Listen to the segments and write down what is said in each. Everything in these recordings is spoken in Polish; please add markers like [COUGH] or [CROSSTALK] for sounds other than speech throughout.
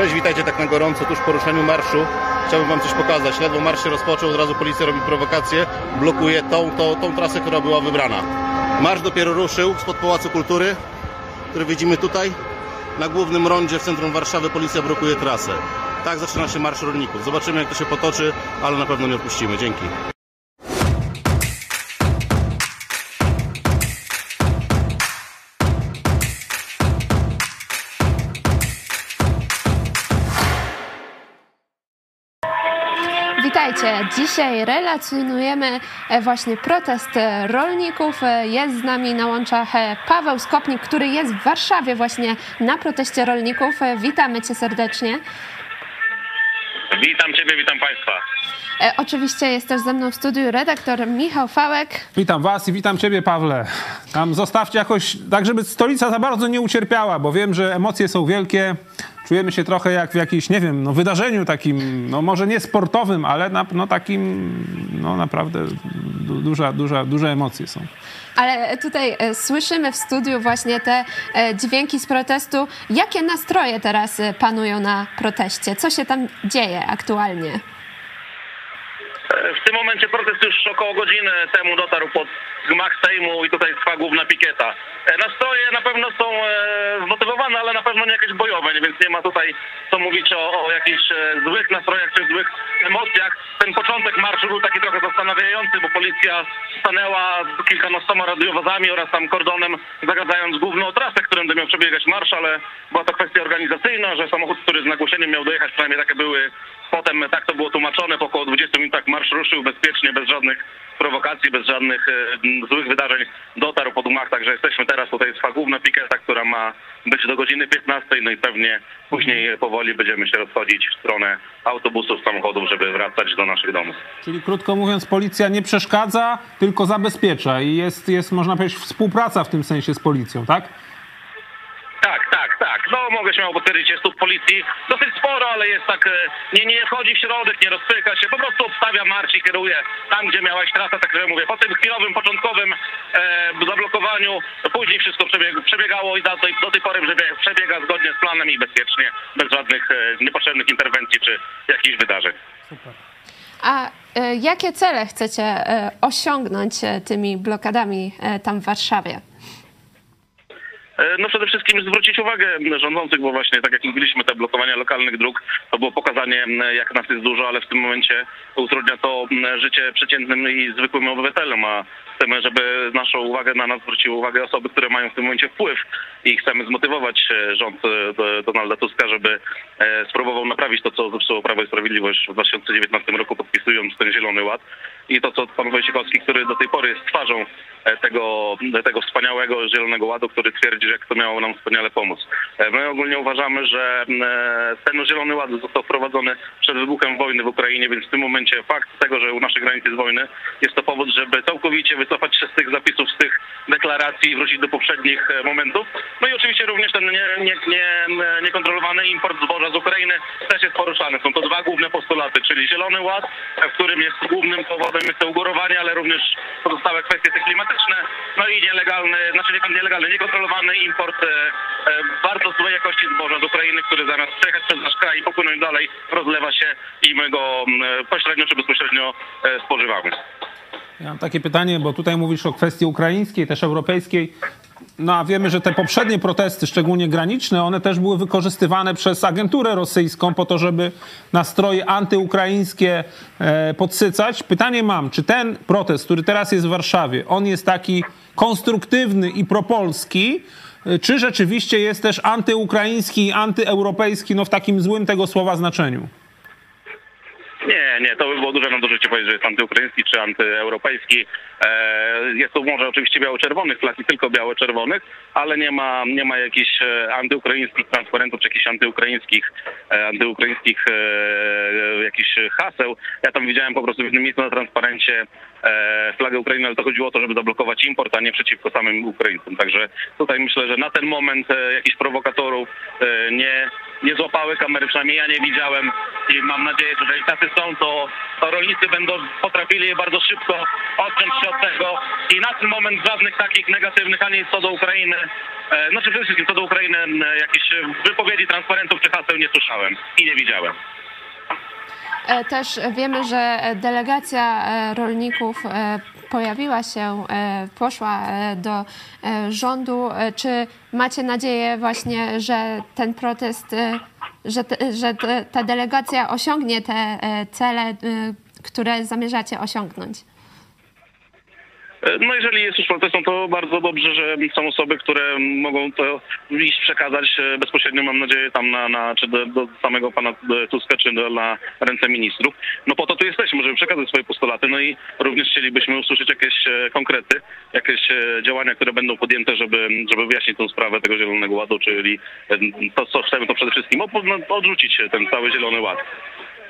Cześć, witajcie tak na gorąco, tuż po ruszeniu marszu. Chciałbym wam coś pokazać. Ledwo marsz się rozpoczął, od razu policja robi prowokację, blokuje tą, tą, tą trasę, która była wybrana. Marsz dopiero ruszył spod Pałacu Kultury, który widzimy tutaj. Na głównym rondzie w centrum Warszawy policja blokuje trasę. Tak zaczyna się marsz rolników. Zobaczymy jak to się potoczy, ale na pewno nie odpuścimy. Dzięki. Witajcie. Dzisiaj relacjonujemy e, właśnie protest e, rolników. E, Jest z nami na łączach Paweł Skopnik, który jest w Warszawie właśnie na proteście rolników. Witamy cię serdecznie. Witam Ciebie, witam Państwa. Oczywiście jest też ze mną w studiu redaktor Michał Fałek. Witam Was i witam Ciebie, Pawle. Tam zostawcie jakoś, tak żeby stolica za bardzo nie ucierpiała, bo wiem, że emocje są wielkie. Czujemy się trochę jak w jakimś, nie wiem, no wydarzeniu takim, no może nie sportowym, ale na, no takim, no naprawdę du, duża, duża, duże emocje są. Ale tutaj e, słyszymy w studiu właśnie te e, dźwięki z protestu. Jakie nastroje teraz e, panują na proteście? Co się tam dzieje aktualnie? W tym momencie protest już około godziny temu dotarł pod gmach Sejmu i tutaj trwa główna pikieta. E, Nastroje na pewno są e, zmotywowane, ale na pewno nie jakieś bojowe, więc nie ma tutaj co mówić o, o jakichś e, złych nastrojach czy złych emocjach. Ten początek marszu był taki trochę zastanawiający, bo policja stanęła z kilkunastoma radiowozami oraz tam kordonem zagadzając główną trasę, którą miał przebiegać marsz, ale była to kwestia organizacyjna, że samochód, który z nagłoszeniem miał dojechać, przynajmniej takie były Potem tak to było tłumaczone, po około 20 minutach marsz ruszył bezpiecznie, bez żadnych prowokacji, bez żadnych złych wydarzeń. Dotarł po dumach, także jesteśmy teraz, tutaj trwa główna pikieta, która ma być do godziny 15, no i pewnie później powoli będziemy się rozchodzić w stronę autobusów, samochodów, żeby wracać do naszych domów. Czyli krótko mówiąc, policja nie przeszkadza, tylko zabezpiecza i jest, jest można powiedzieć, współpraca w tym sensie z policją, tak? Tak, tak, tak. No mogę śmiało potwierdzić, jest tu w policji dosyć sporo, ale jest tak, e, nie, nie wchodzi w środek, nie rozpycha się, po prostu obstawia marsz i kieruje tam, gdzie miałaś trasę, także mówię, po tym chwilowym, początkowym e, zablokowaniu, później wszystko przebieg, przebiegało i do tej, do tej pory przebiega, przebiega zgodnie z planem i bezpiecznie, bez żadnych e, niepotrzebnych interwencji czy jakichś wydarzeń. A e, jakie cele chcecie e, osiągnąć e, tymi blokadami e, tam w Warszawie? E, No przede wszystkim zwrócić uwagę rządzących, bo właśnie tak jak mówiliśmy, te blokowania lokalnych dróg, to było pokazanie m, jak nas jest dużo, ale w tym momencie utrudnia to życie przeciętnym i zwykłym obywatelom, a chcemy, żeby naszą uwagę na nas zwróciły uwagę osoby, które mają w tym momencie wpływ i chcemy zmotywować e, rząd e, do- Donalda Tuska, żeby e, spróbował naprawić to, co zepsuło Prawo i Sprawiedliwość w 2019 roku, podpisując ten Zielony Ład i to, co pan Wojciechowski, który do tej pory jest twarzą tego, tego wspaniałego Zielonego Ładu, który twierdzi, że to miało nam wspaniale pomóc. My ogólnie uważamy, że ten Zielony Ład został wprowadzony przed wybuchem wojny w Ukrainie, więc w tym momencie fakt tego, że u naszych granic jest wojny, jest to powód, żeby całkowicie wycofać się z tych zapisów, z tych deklaracji i wrócić do poprzednich e, momentów. No i oczywiście również ten nie, nie, nie, niekontrolowany import zboża z Ukrainy też jest poruszany. Są to dwa główne postulaty, czyli Zielony Ład, e, w którym jest głównym powodem jest to ugórowanie, ale również pozostałe kwestie te klimatyczne, no i nielegalny, znaczy nie- nielegalny, niekontrolowany import e, e, bardzo złej jakości zboża z Ukrainy, który zamiast przejechać przez nasz kraj i popłynąć dalej, rozlewa się i my go m, pośrednio czy bezpośrednio e, spożywamy. Ja mam takie pytanie, bo tutaj mówisz o kwestii ukraińskiej, też europejskiej. No a wiemy, że te poprzednie protesty, szczególnie graniczne, one też były wykorzystywane przez agenturę rosyjską po to, żeby nastroje antyukraińskie e, podsycać. Pytanie mam, czy ten protest, który teraz jest w Warszawie, on jest taki konstruktywny i propolski, e, czy rzeczywiście jest też antyukraiński i antyeuropejski, no w takim złym tego słowa znaczeniu? Nie, nie, to by było duże nadużycie powiedzieć, że jest antyukraiński czy antyeuropejski. E, jest tu może oczywiście biało-czerwonych flag i tylko biało-czerwonych, ale nie ma, nie ma jakichś e, antyukraińskich transparentów czy jakichś antyukraińskich, e, antyukraińskich jakichś haseł. Ja tam widziałem po prostu w jednym miejscu na transparencie flagę Ukrainy, ale to chodziło o to, żeby zablokować import, a nie przeciwko samym Ukraińcom. Także tutaj myślę, że na ten moment jakichś prowokatorów nie, nie złapały kamery, przynajmniej ja nie widziałem i mam nadzieję, że jeżeli tacy są, to, to rolnicy będą potrafili je bardzo szybko odciąć się od tego i na ten moment żadnych takich negatywnych ani co do Ukrainy, e, znaczy przede wszystkim co do Ukrainy e, jakichś wypowiedzi, transparentów czy haseł nie słyszałem i nie widziałem. E, Też wiemy, że delegacja e, rolników e, pojawiła się, e, poszła e, do e, rządu. Czy macie nadzieję właśnie, że ten protest, że, że ta delegacja osiągnie te cele, które zamierzacie osiągnąć? No jeżeli jest już protestą, to bardzo dobrze, że są osoby, które mogą to iść przekazać e, bezpośrednio, mam nadzieję, tam na, na czy do, do samego pana e, Tuska, czy do, na ręce ministrów. No po to tu jesteśmy, żeby przekazać swoje postulaty, no i również chcielibyśmy usłyszeć jakieś e, konkrety, jakieś działania, które będą podjęte, żeby, żeby wyjaśnić tę sprawę tego Zielonego Ładu, czyli to, co chcemy, to przede wszystkim no, odrzucić ten cały Zielony Ład.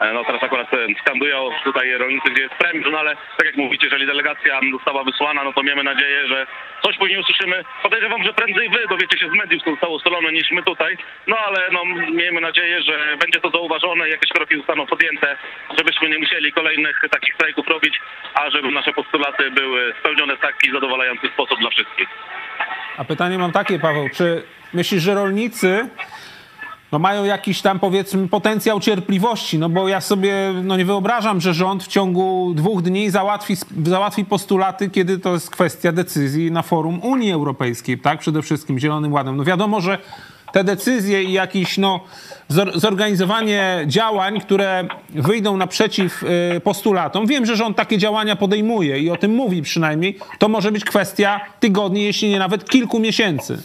E, No teraz akurat e, skandują tutaj rolnicy, gdzie jest premier, no ale tak jak mówicie, jeżeli delegacja została wysłana, no to miejmy nadzieję, że coś później usłyszymy. Podejrzewam, że prędzej wy dowiecie się z mediów, co zostało ustalone, niż my tutaj. No ale no miejmy nadzieję, że będzie to zauważone i jakieś kroki zostaną podjęte, żebyśmy nie musieli kolejnych takich strajków robić, a żeby nasze postulaty były spełnione w taki zadowalający sposób dla wszystkich. A pytanie mam takie, Paweł, czy myślisz, że rolnicy no mają jakiś tam powiedzmy potencjał cierpliwości, no bo ja sobie no nie wyobrażam, że rząd w ciągu dwóch dni załatwi, załatwi postulaty, kiedy to jest kwestia decyzji na forum Unii Europejskiej, tak? Przede wszystkim Zielonym Ładem. No wiadomo, że te decyzje i jakieś no, zor- zorganizowanie działań, które wyjdą naprzeciw y, postulatom. Wiem, że rząd takie działania podejmuje i o tym mówi przynajmniej. To może być kwestia tygodni, jeśli nie nawet kilku miesięcy.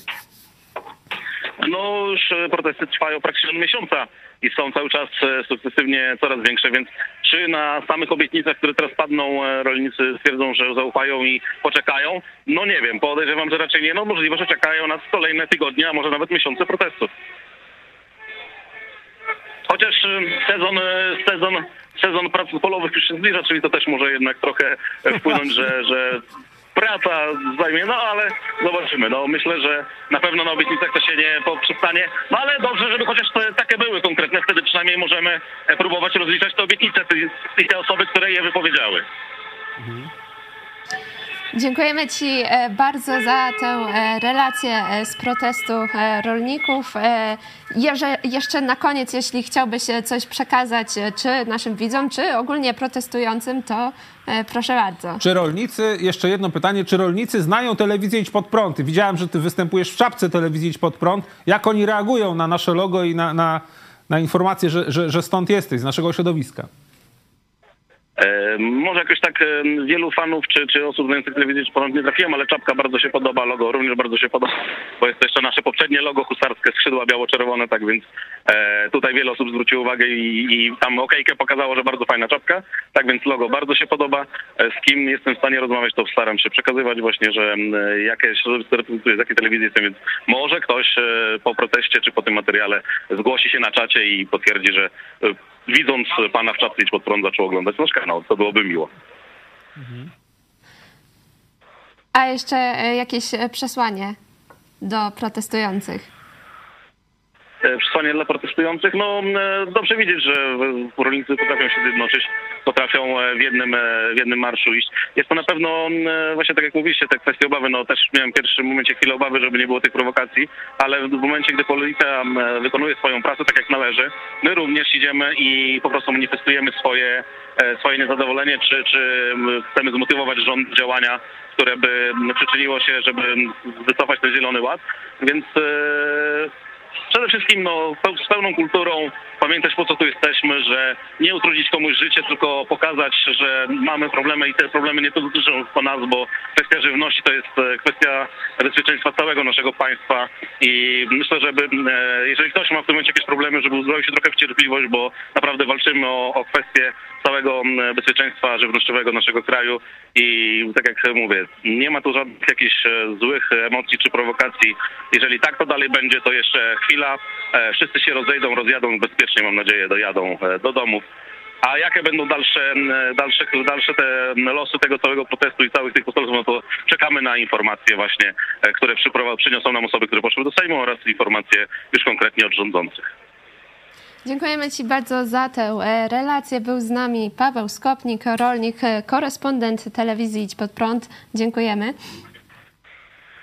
No już e, protesty trwają praktycznie od miesiąca i są cały czas e, sukcesywnie coraz większe, więc czy na samych obietnicach, które teraz padną, e, rolnicy stwierdzą, że zaufają i poczekają? No nie wiem, podejrzewam, że raczej nie. No możliwe, że czekają nas kolejne tygodnie, a może nawet miesiące protestów. Chociaż sezon, sezon, sezon prac polowych już się zbliża, czyli to też może jednak trochę wpłynąć, że, że praca zajmie, no ale zobaczymy. No myślę, że na pewno na obietnicach to się nie poprzestanie, no ale dobrze, żeby chociaż te, takie były konkretne, wtedy przynajmniej możemy e, próbować rozliczać te obietnice i te osoby, które je wypowiedziały. Dziękujemy Ci e, bardzo za tę e, relację e, z protestu rolników. Jeszcze na koniec, jeśli chciałbyś coś przekazać czy naszym widzom, czy ogólnie protestującym, to proszę bardzo. Czy rolnicy, jeszcze jedno pytanie, czy rolnicy znają telewizję Idź Pod Prąd? Widziałem, że ty występujesz w czapce telewizji Idź Pod Prąd. Jak oni reagują na nasze logo i na, na, na informację, że, że, że stąd jesteś, z naszego środowiska? E, może jakoś tak e, wielu fanów czy, czy osób znających telewizję czy ponad nie trafiłem, ale czapka bardzo się podoba, logo również bardzo się podoba, [LAUGHS] bo jest to jeszcze nasze poprzednie logo husarskie, skrzydła biało-czerwone, tak więc e, tutaj wiele osób zwróciło uwagę i, i tam okejkę pokazało, że bardzo fajna czapka, tak więc logo bardzo się podoba. Z kim jestem w stanie rozmawiać, to staram się przekazywać właśnie, że jakie środowisko reprezentuję, z jakiej telewizji jestem, więc może ktoś po proteście czy po tym materiale zgłosi się na czacie i potwierdzi, że widząc pana w czapce pod prąd zaczął oglądać nasz kanał. To byłoby miło. A jeszcze jakieś przesłanie do protestujących? E, Przesłanie dla protestujących, no e, dobrze widzieć, że rolnicy potrafią się zjednoczyć, potrafią e, w jednym, e, w jednym marszu iść. Jest to na pewno, e, właśnie tak jak mówiliście, te kwestie obawy, no też miałem w pierwszym momencie chwilę obawy, żeby nie było tych prowokacji, ale w momencie, gdy policja m, e, wykonuje swoją pracę tak jak należy, my również idziemy i po prostu manifestujemy swoje, e, swoje niezadowolenie, czy, czy m, chcemy zmotywować rząd działania, które by przyczyniło się, żeby wycofać ten zielony ład, więc e, Przede wszystkim no, z pełną kulturą pamiętać po co tu jesteśmy, że nie utrudnić komuś życie, tylko pokazać, że mamy problemy i te problemy nie dotyczą tylko nas, bo kwestia żywności to jest e, kwestia bezpieczeństwa całego naszego państwa i myślę, żeby e, jeżeli ktoś ma w tym momencie jakieś problemy, żeby uzbroił się trochę w cierpliwość, bo naprawdę walczymy o, o kwestię całego bezpieczeństwa żywnościowego naszego kraju i tak jak mówię, nie ma tu żadnych jakichś e, złych emocji czy prowokacji. Jeżeli tak to dalej będzie, to jeszcze chwila, e, wszyscy się rozejdą, rozjadą bezpiecznie, mam nadzieję, dojadą e, do domów. A jakie będą dalsze, dalsze, dalsze te losy tego całego protestu i całych tych postulatów, no to czekamy na informacje właśnie, e, które przyniosą nam osoby, które poszły do Sejmu oraz informacje już konkretnie od rządzących. Dziękujemy Ci bardzo za tę relację. Był z nami Paweł Skopnik, rolnik, korespondent telewizji Idź Pod Prąd. Dziękujemy.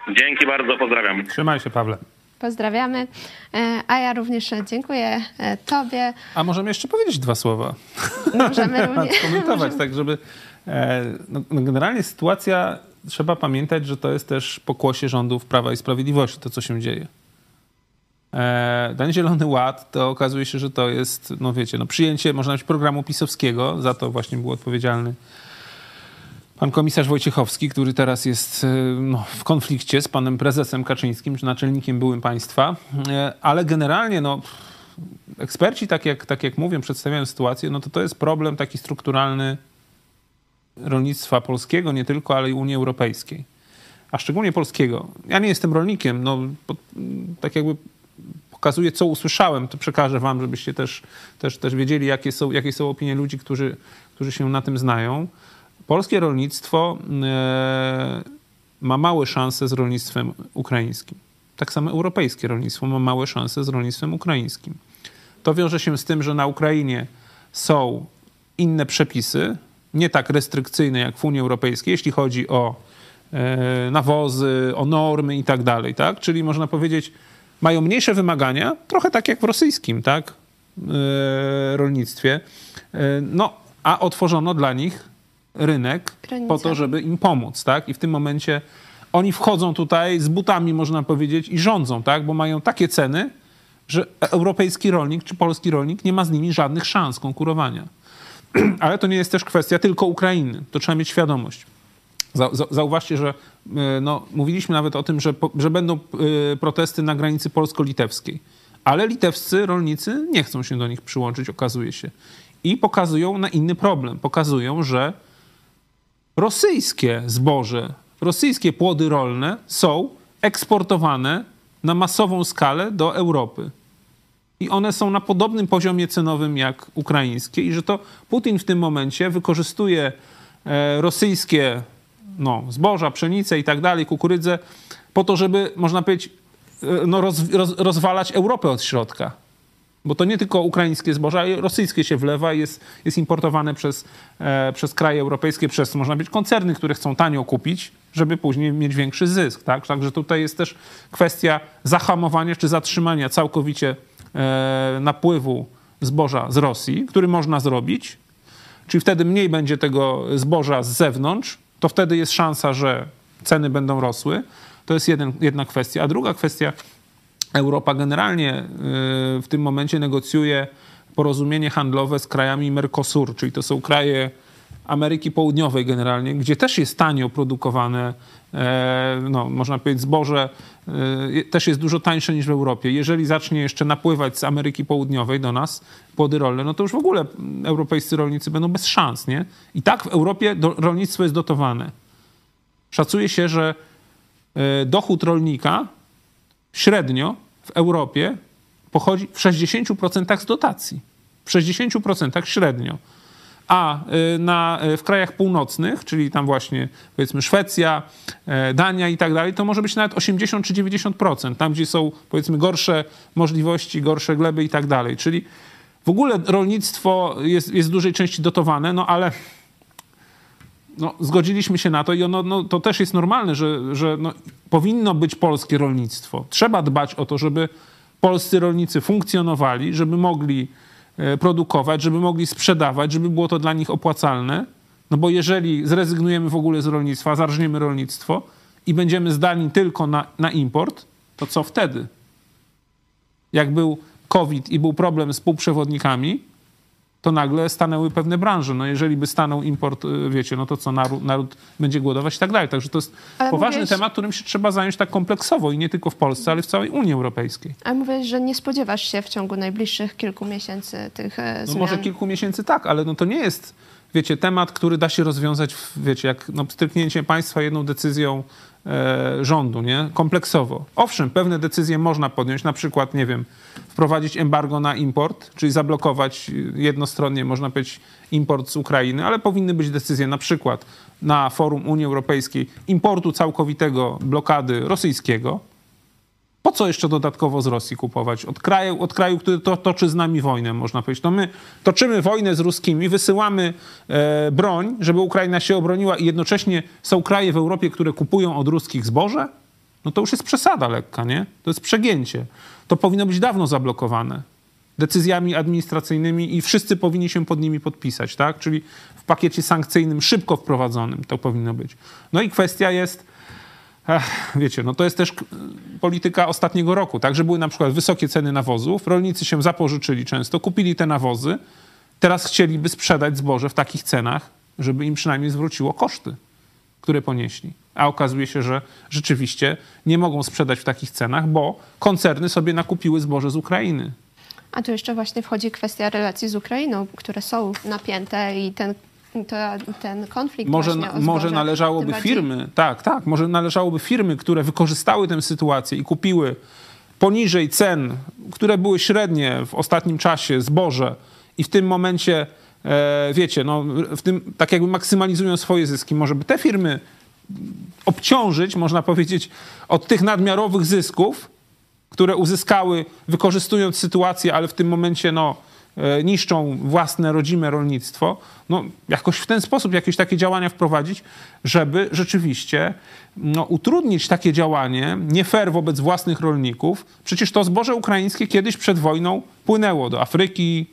Dzięki bardzo, pozdrawiam. Trzymaj się, Pawle. Pozdrawiamy. E, A ja również dziękuję e, Tobie. A możemy jeszcze powiedzieć dwa słowa? Możemy [LAUGHS] również. Skomentować, tak żeby... E, no, no generalnie sytuacja, trzeba pamiętać, że to jest też pokłosie rządów Prawa i Sprawiedliwości, to co się dzieje. Ten Zielony Ład, to okazuje się, że to jest, no wiecie, no przyjęcie, można powiedzieć, programu pisowskiego, za to właśnie był odpowiedzialny pan komisarz Wojciechowski, który teraz jest e, no, w konflikcie z panem prezesem Kaczyńskim, czy naczelnikiem byłym państwa, E, ale generalnie, no eksperci, tak jak, tak jak mówią, przedstawiają sytuację, no to to jest problem taki strukturalny rolnictwa polskiego, nie tylko, ale i Unii Europejskiej. A szczególnie polskiego. Ja nie jestem rolnikiem, no tak jakby pokazuję, co usłyszałem, to przekażę wam, żebyście też, też, też wiedzieli, jakie są, jakie są opinie ludzi, którzy, którzy się na tym znają. Polskie rolnictwo e, ma małe szanse z rolnictwem ukraińskim. Tak samo europejskie rolnictwo ma małe szanse z rolnictwem ukraińskim. To wiąże się z tym, że na Ukrainie są inne przepisy, nie tak restrykcyjne jak w Unii Europejskiej, jeśli chodzi o e, nawozy, o normy i tak dalej, tak? Czyli można powiedzieć, mają mniejsze wymagania, trochę tak jak w rosyjskim, tak? E, rolnictwie. No, a otworzono dla nich rynek po to, żeby im pomóc, tak? I w tym momencie oni wchodzą tutaj z butami, można powiedzieć, i rządzą, tak? Bo mają takie ceny, że europejski rolnik czy polski rolnik nie ma z nimi żadnych szans konkurowania. [CLEARS THROAT] Ale to nie jest też kwestia tylko Ukrainy. To trzeba mieć świadomość. Zau- zau- Zauważcie, że e, no, mówiliśmy nawet o tym, że, że będą e, protesty na granicy polsko-litewskiej. Ale litewscy rolnicy nie chcą się do nich przyłączyć, okazuje się. I pokazują na inny problem. Pokazują, że rosyjskie zboże, rosyjskie płody rolne są eksportowane na masową skalę do Europy. I one są na podobnym poziomie cenowym jak ukraińskie, i że to Putin w tym momencie wykorzystuje e, rosyjskie no, zboża, pszenicę i tak dalej, kukurydzę, po to, żeby, można powiedzieć, e, no, roz, roz, rozwalać Europę od środka. Bo to nie tylko ukraińskie zboże, ale rosyjskie się wlewa i jest, jest importowane przez, e, przez kraje europejskie, przez, można być, koncerny, które chcą tanio kupić, żeby później mieć większy zysk. Tak? Także tutaj jest też kwestia zahamowania czy zatrzymania całkowicie e, napływu zboża z Rosji, który można zrobić. Czyli wtedy mniej będzie tego zboża z zewnątrz, to wtedy jest szansa, że ceny będą rosły. To jest jeden, jedna kwestia. A druga kwestia, Europa generalnie y, w tym momencie negocjuje porozumienie handlowe z krajami Mercosur, czyli to są kraje Ameryki Południowej generalnie, gdzie też jest tanio produkowane, e, no, można powiedzieć, zboże e, też jest dużo tańsze niż w Europie. Jeżeli zacznie jeszcze napływać z Ameryki Południowej do nas płody rolne, no to już w ogóle europejscy rolnicy będą bez szans, nie? I tak w Europie rolnictwo jest dotowane. Szacuje się, że e, dochód rolnika średnio w Europie pochodzi w 60% z dotacji. W 60% średnio. A y, na, y, w krajach północnych, czyli tam właśnie powiedzmy Szwecja, e, Dania i tak dalej, to może być nawet 80 czy 90%. Tam, gdzie są powiedzmy gorsze możliwości, gorsze gleby i tak dalej. Czyli w ogóle rolnictwo jest, jest w dużej części dotowane, no ale no, zgodziliśmy się na to i ono, no, to też jest normalne, że, że no, powinno być polskie rolnictwo. Trzeba dbać o to, żeby polscy rolnicy funkcjonowali, żeby mogli e, produkować, żeby mogli sprzedawać, żeby było to dla nich opłacalne. No bo jeżeli zrezygnujemy w ogóle z rolnictwa, zarżniemy rolnictwo i będziemy zdani tylko na, na import, to co wtedy? Jak był COVID i był problem z półprzewodnikami, to nagle stanęły pewne branże. No jeżeli by stanął import, y, wiecie, no to co, naród, naród będzie głodować i tak dalej. Także to jest Ale poważny mówiłeś- temat, którym się trzeba zająć tak kompleksowo i nie tylko w Polsce, ale w całej Unii Europejskiej. A mówisz, że nie spodziewasz się w ciągu najbliższych kilku miesięcy tych e, No zmian. może kilku miesięcy tak, ale no to nie jest, wiecie, temat, który da się rozwiązać, wiecie, jak no, stryknięcie państwa jedną decyzją e, rządu, nie? Kompleksowo. Owszem, pewne decyzje można podjąć, na przykład, nie wiem, wprowadzić embargo na import, czyli zablokować y, jednostronnie, można powiedzieć, import z Ukrainy, ale powinny być decyzje na przykład na forum Unii Europejskiej importu całkowitego blokady rosyjskiego, Po co jeszcze dodatkowo z Rosji kupować? Od kraju, od kraju który to, toczy z nami wojnę, można powiedzieć. No my toczymy wojnę z ruskimi, wysyłamy e, broń, żeby Ukraina się obroniła i jednocześnie są kraje w Europie, które kupują od ruskich zboże? No to już jest przesada lekka, nie? To jest przegięcie. To powinno być dawno zablokowane decyzjami administracyjnymi i wszyscy powinni się pod nimi podpisać, tak? Czyli w pakiecie sankcyjnym szybko wprowadzonym to powinno być. No i kwestia jest, ech, wiecie, no to jest też polityka ostatniego roku, tak? Że były na przykład wysokie ceny nawozów, rolnicy się zapożyczyli często, kupili te nawozy, teraz chcieliby sprzedać zboże w takich cenach, żeby im przynajmniej zwróciło koszty, które ponieśli. A okazuje się, że rzeczywiście nie mogą sprzedać w takich cenach, bo koncerny sobie nakupiły zboże z Ukrainy. A tu jeszcze właśnie wchodzi kwestia relacji z Ukrainą, które są napięte i ten to, ten konflikt może, może należałoby bardziej- firmy, tak, tak, może należałoby firmy, które wykorzystały tę sytuację i kupiły poniżej cen, które były średnie w ostatnim czasie zboże i w tym momencie, e, wiecie, no, w tym tak jakby maksymalizują swoje zyski. Może by te firmy obciążyć, można powiedzieć, od tych nadmiarowych zysków, które uzyskały wykorzystując sytuację, ale w tym momencie no, niszczą własne rodzime rolnictwo, no, jakoś w ten sposób jakieś takie działania wprowadzić, żeby rzeczywiście no, utrudnić takie działanie nie fair wobec własnych rolników. Przecież to zboże ukraińskie kiedyś przed wojną płynęło do Afryki,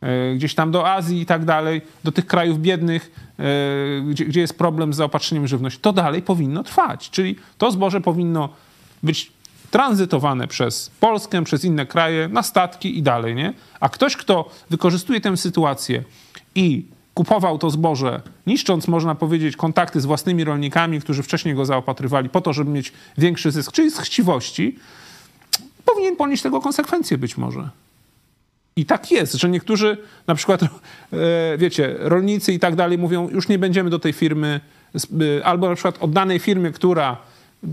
e, gdzieś tam do Azji i tak dalej, do tych krajów biednych, e, gdzie, gdzie jest problem z zaopatrzeniem w żywność. To dalej powinno trwać. Czyli to zboże powinno być tranzytowane przez Polskę, przez inne kraje, na statki i dalej, nie? A ktoś, kto wykorzystuje tę sytuację i kupował to zboże, niszcząc, można powiedzieć, kontakty z własnymi rolnikami, którzy wcześniej go zaopatrywali po to, żeby mieć większy zysk, czyli z chciwości, powinien ponieść tego konsekwencje być może. I tak jest, że niektórzy, na przykład, [LAUGHS] e, wiecie, rolnicy i tak dalej mówią, już nie będziemy do tej firmy, albo na przykład od danej firmy, która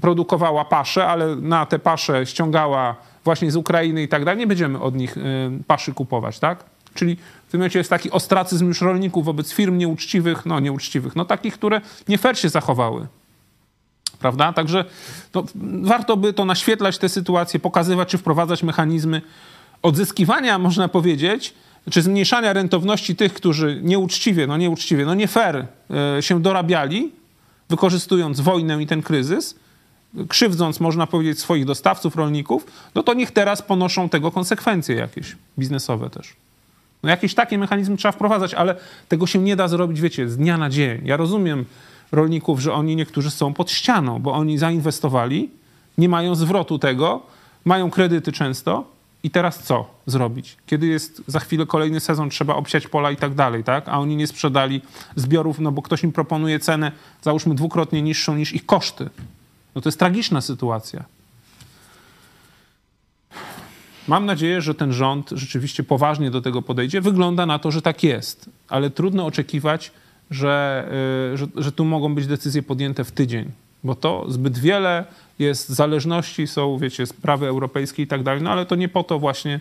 produkowała pasze, ale na te pasze ściągała właśnie z Ukrainy i tak dalej, nie będziemy od nich e, paszy kupować, tak? Czyli w tym momencie jest taki ostracyzm już rolników wobec firm nieuczciwych, no nieuczciwych, no takich, które nie fair się zachowały. Prawda? Także warto by to naświetlać tę sytuację, pokazywać czy wprowadzać mechanizmy odzyskiwania, można powiedzieć, czy zmniejszania rentowności tych, którzy nieuczciwie, no nieuczciwie, no nie fair e, się dorabiali, wykorzystując wojnę i ten kryzys, krzywdząc, można powiedzieć, swoich dostawców, rolników, no to niech teraz ponoszą tego konsekwencje jakieś biznesowe też. No jakieś takie mechanizmy trzeba wprowadzać, ale tego się nie da zrobić, wiecie, z dnia na dzień. Ja rozumiem rolników, że oni niektórzy są pod ścianą, bo oni zainwestowali, nie mają zwrotu tego, mają kredyty często i teraz co zrobić? Kiedy jest za chwilę kolejny sezon, trzeba obsiać pola i tak dalej, tak? A oni nie sprzedali zbiorów, no bo ktoś im proponuje cenę, załóżmy dwukrotnie niższą niż ich koszty. No to jest tragiczna sytuacja. Mam nadzieję, że ten rząd rzeczywiście poważnie do tego podejdzie. Wygląda na to, że tak jest, ale trudno oczekiwać, że, y, że, że tu mogą być decyzje podjęte w tydzień, bo to zbyt wiele jest zależności, są, wiecie, sprawy europejskie i tak dalej, no ale to nie po to właśnie,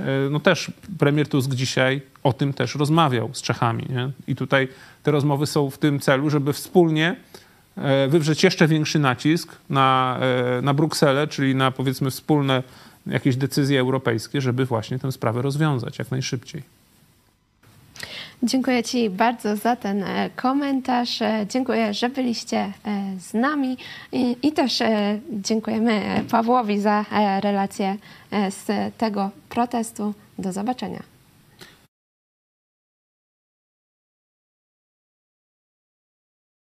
y, no też premier Tusk dzisiaj o tym też rozmawiał z Czechami, nie? I tutaj te rozmowy są w tym celu, żeby wspólnie wywrzeć jeszcze większy nacisk na, e, na Brukselę, czyli na powiedzmy wspólne jakieś decyzje europejskie, żeby właśnie tę sprawę rozwiązać jak najszybciej. Dziękuję Ci bardzo za ten e, komentarz. E, Dziękuję, że byliście e, z nami i, i też e, dziękujemy e, Pawłowi za e, relację e, z tego protestu. Do zobaczenia.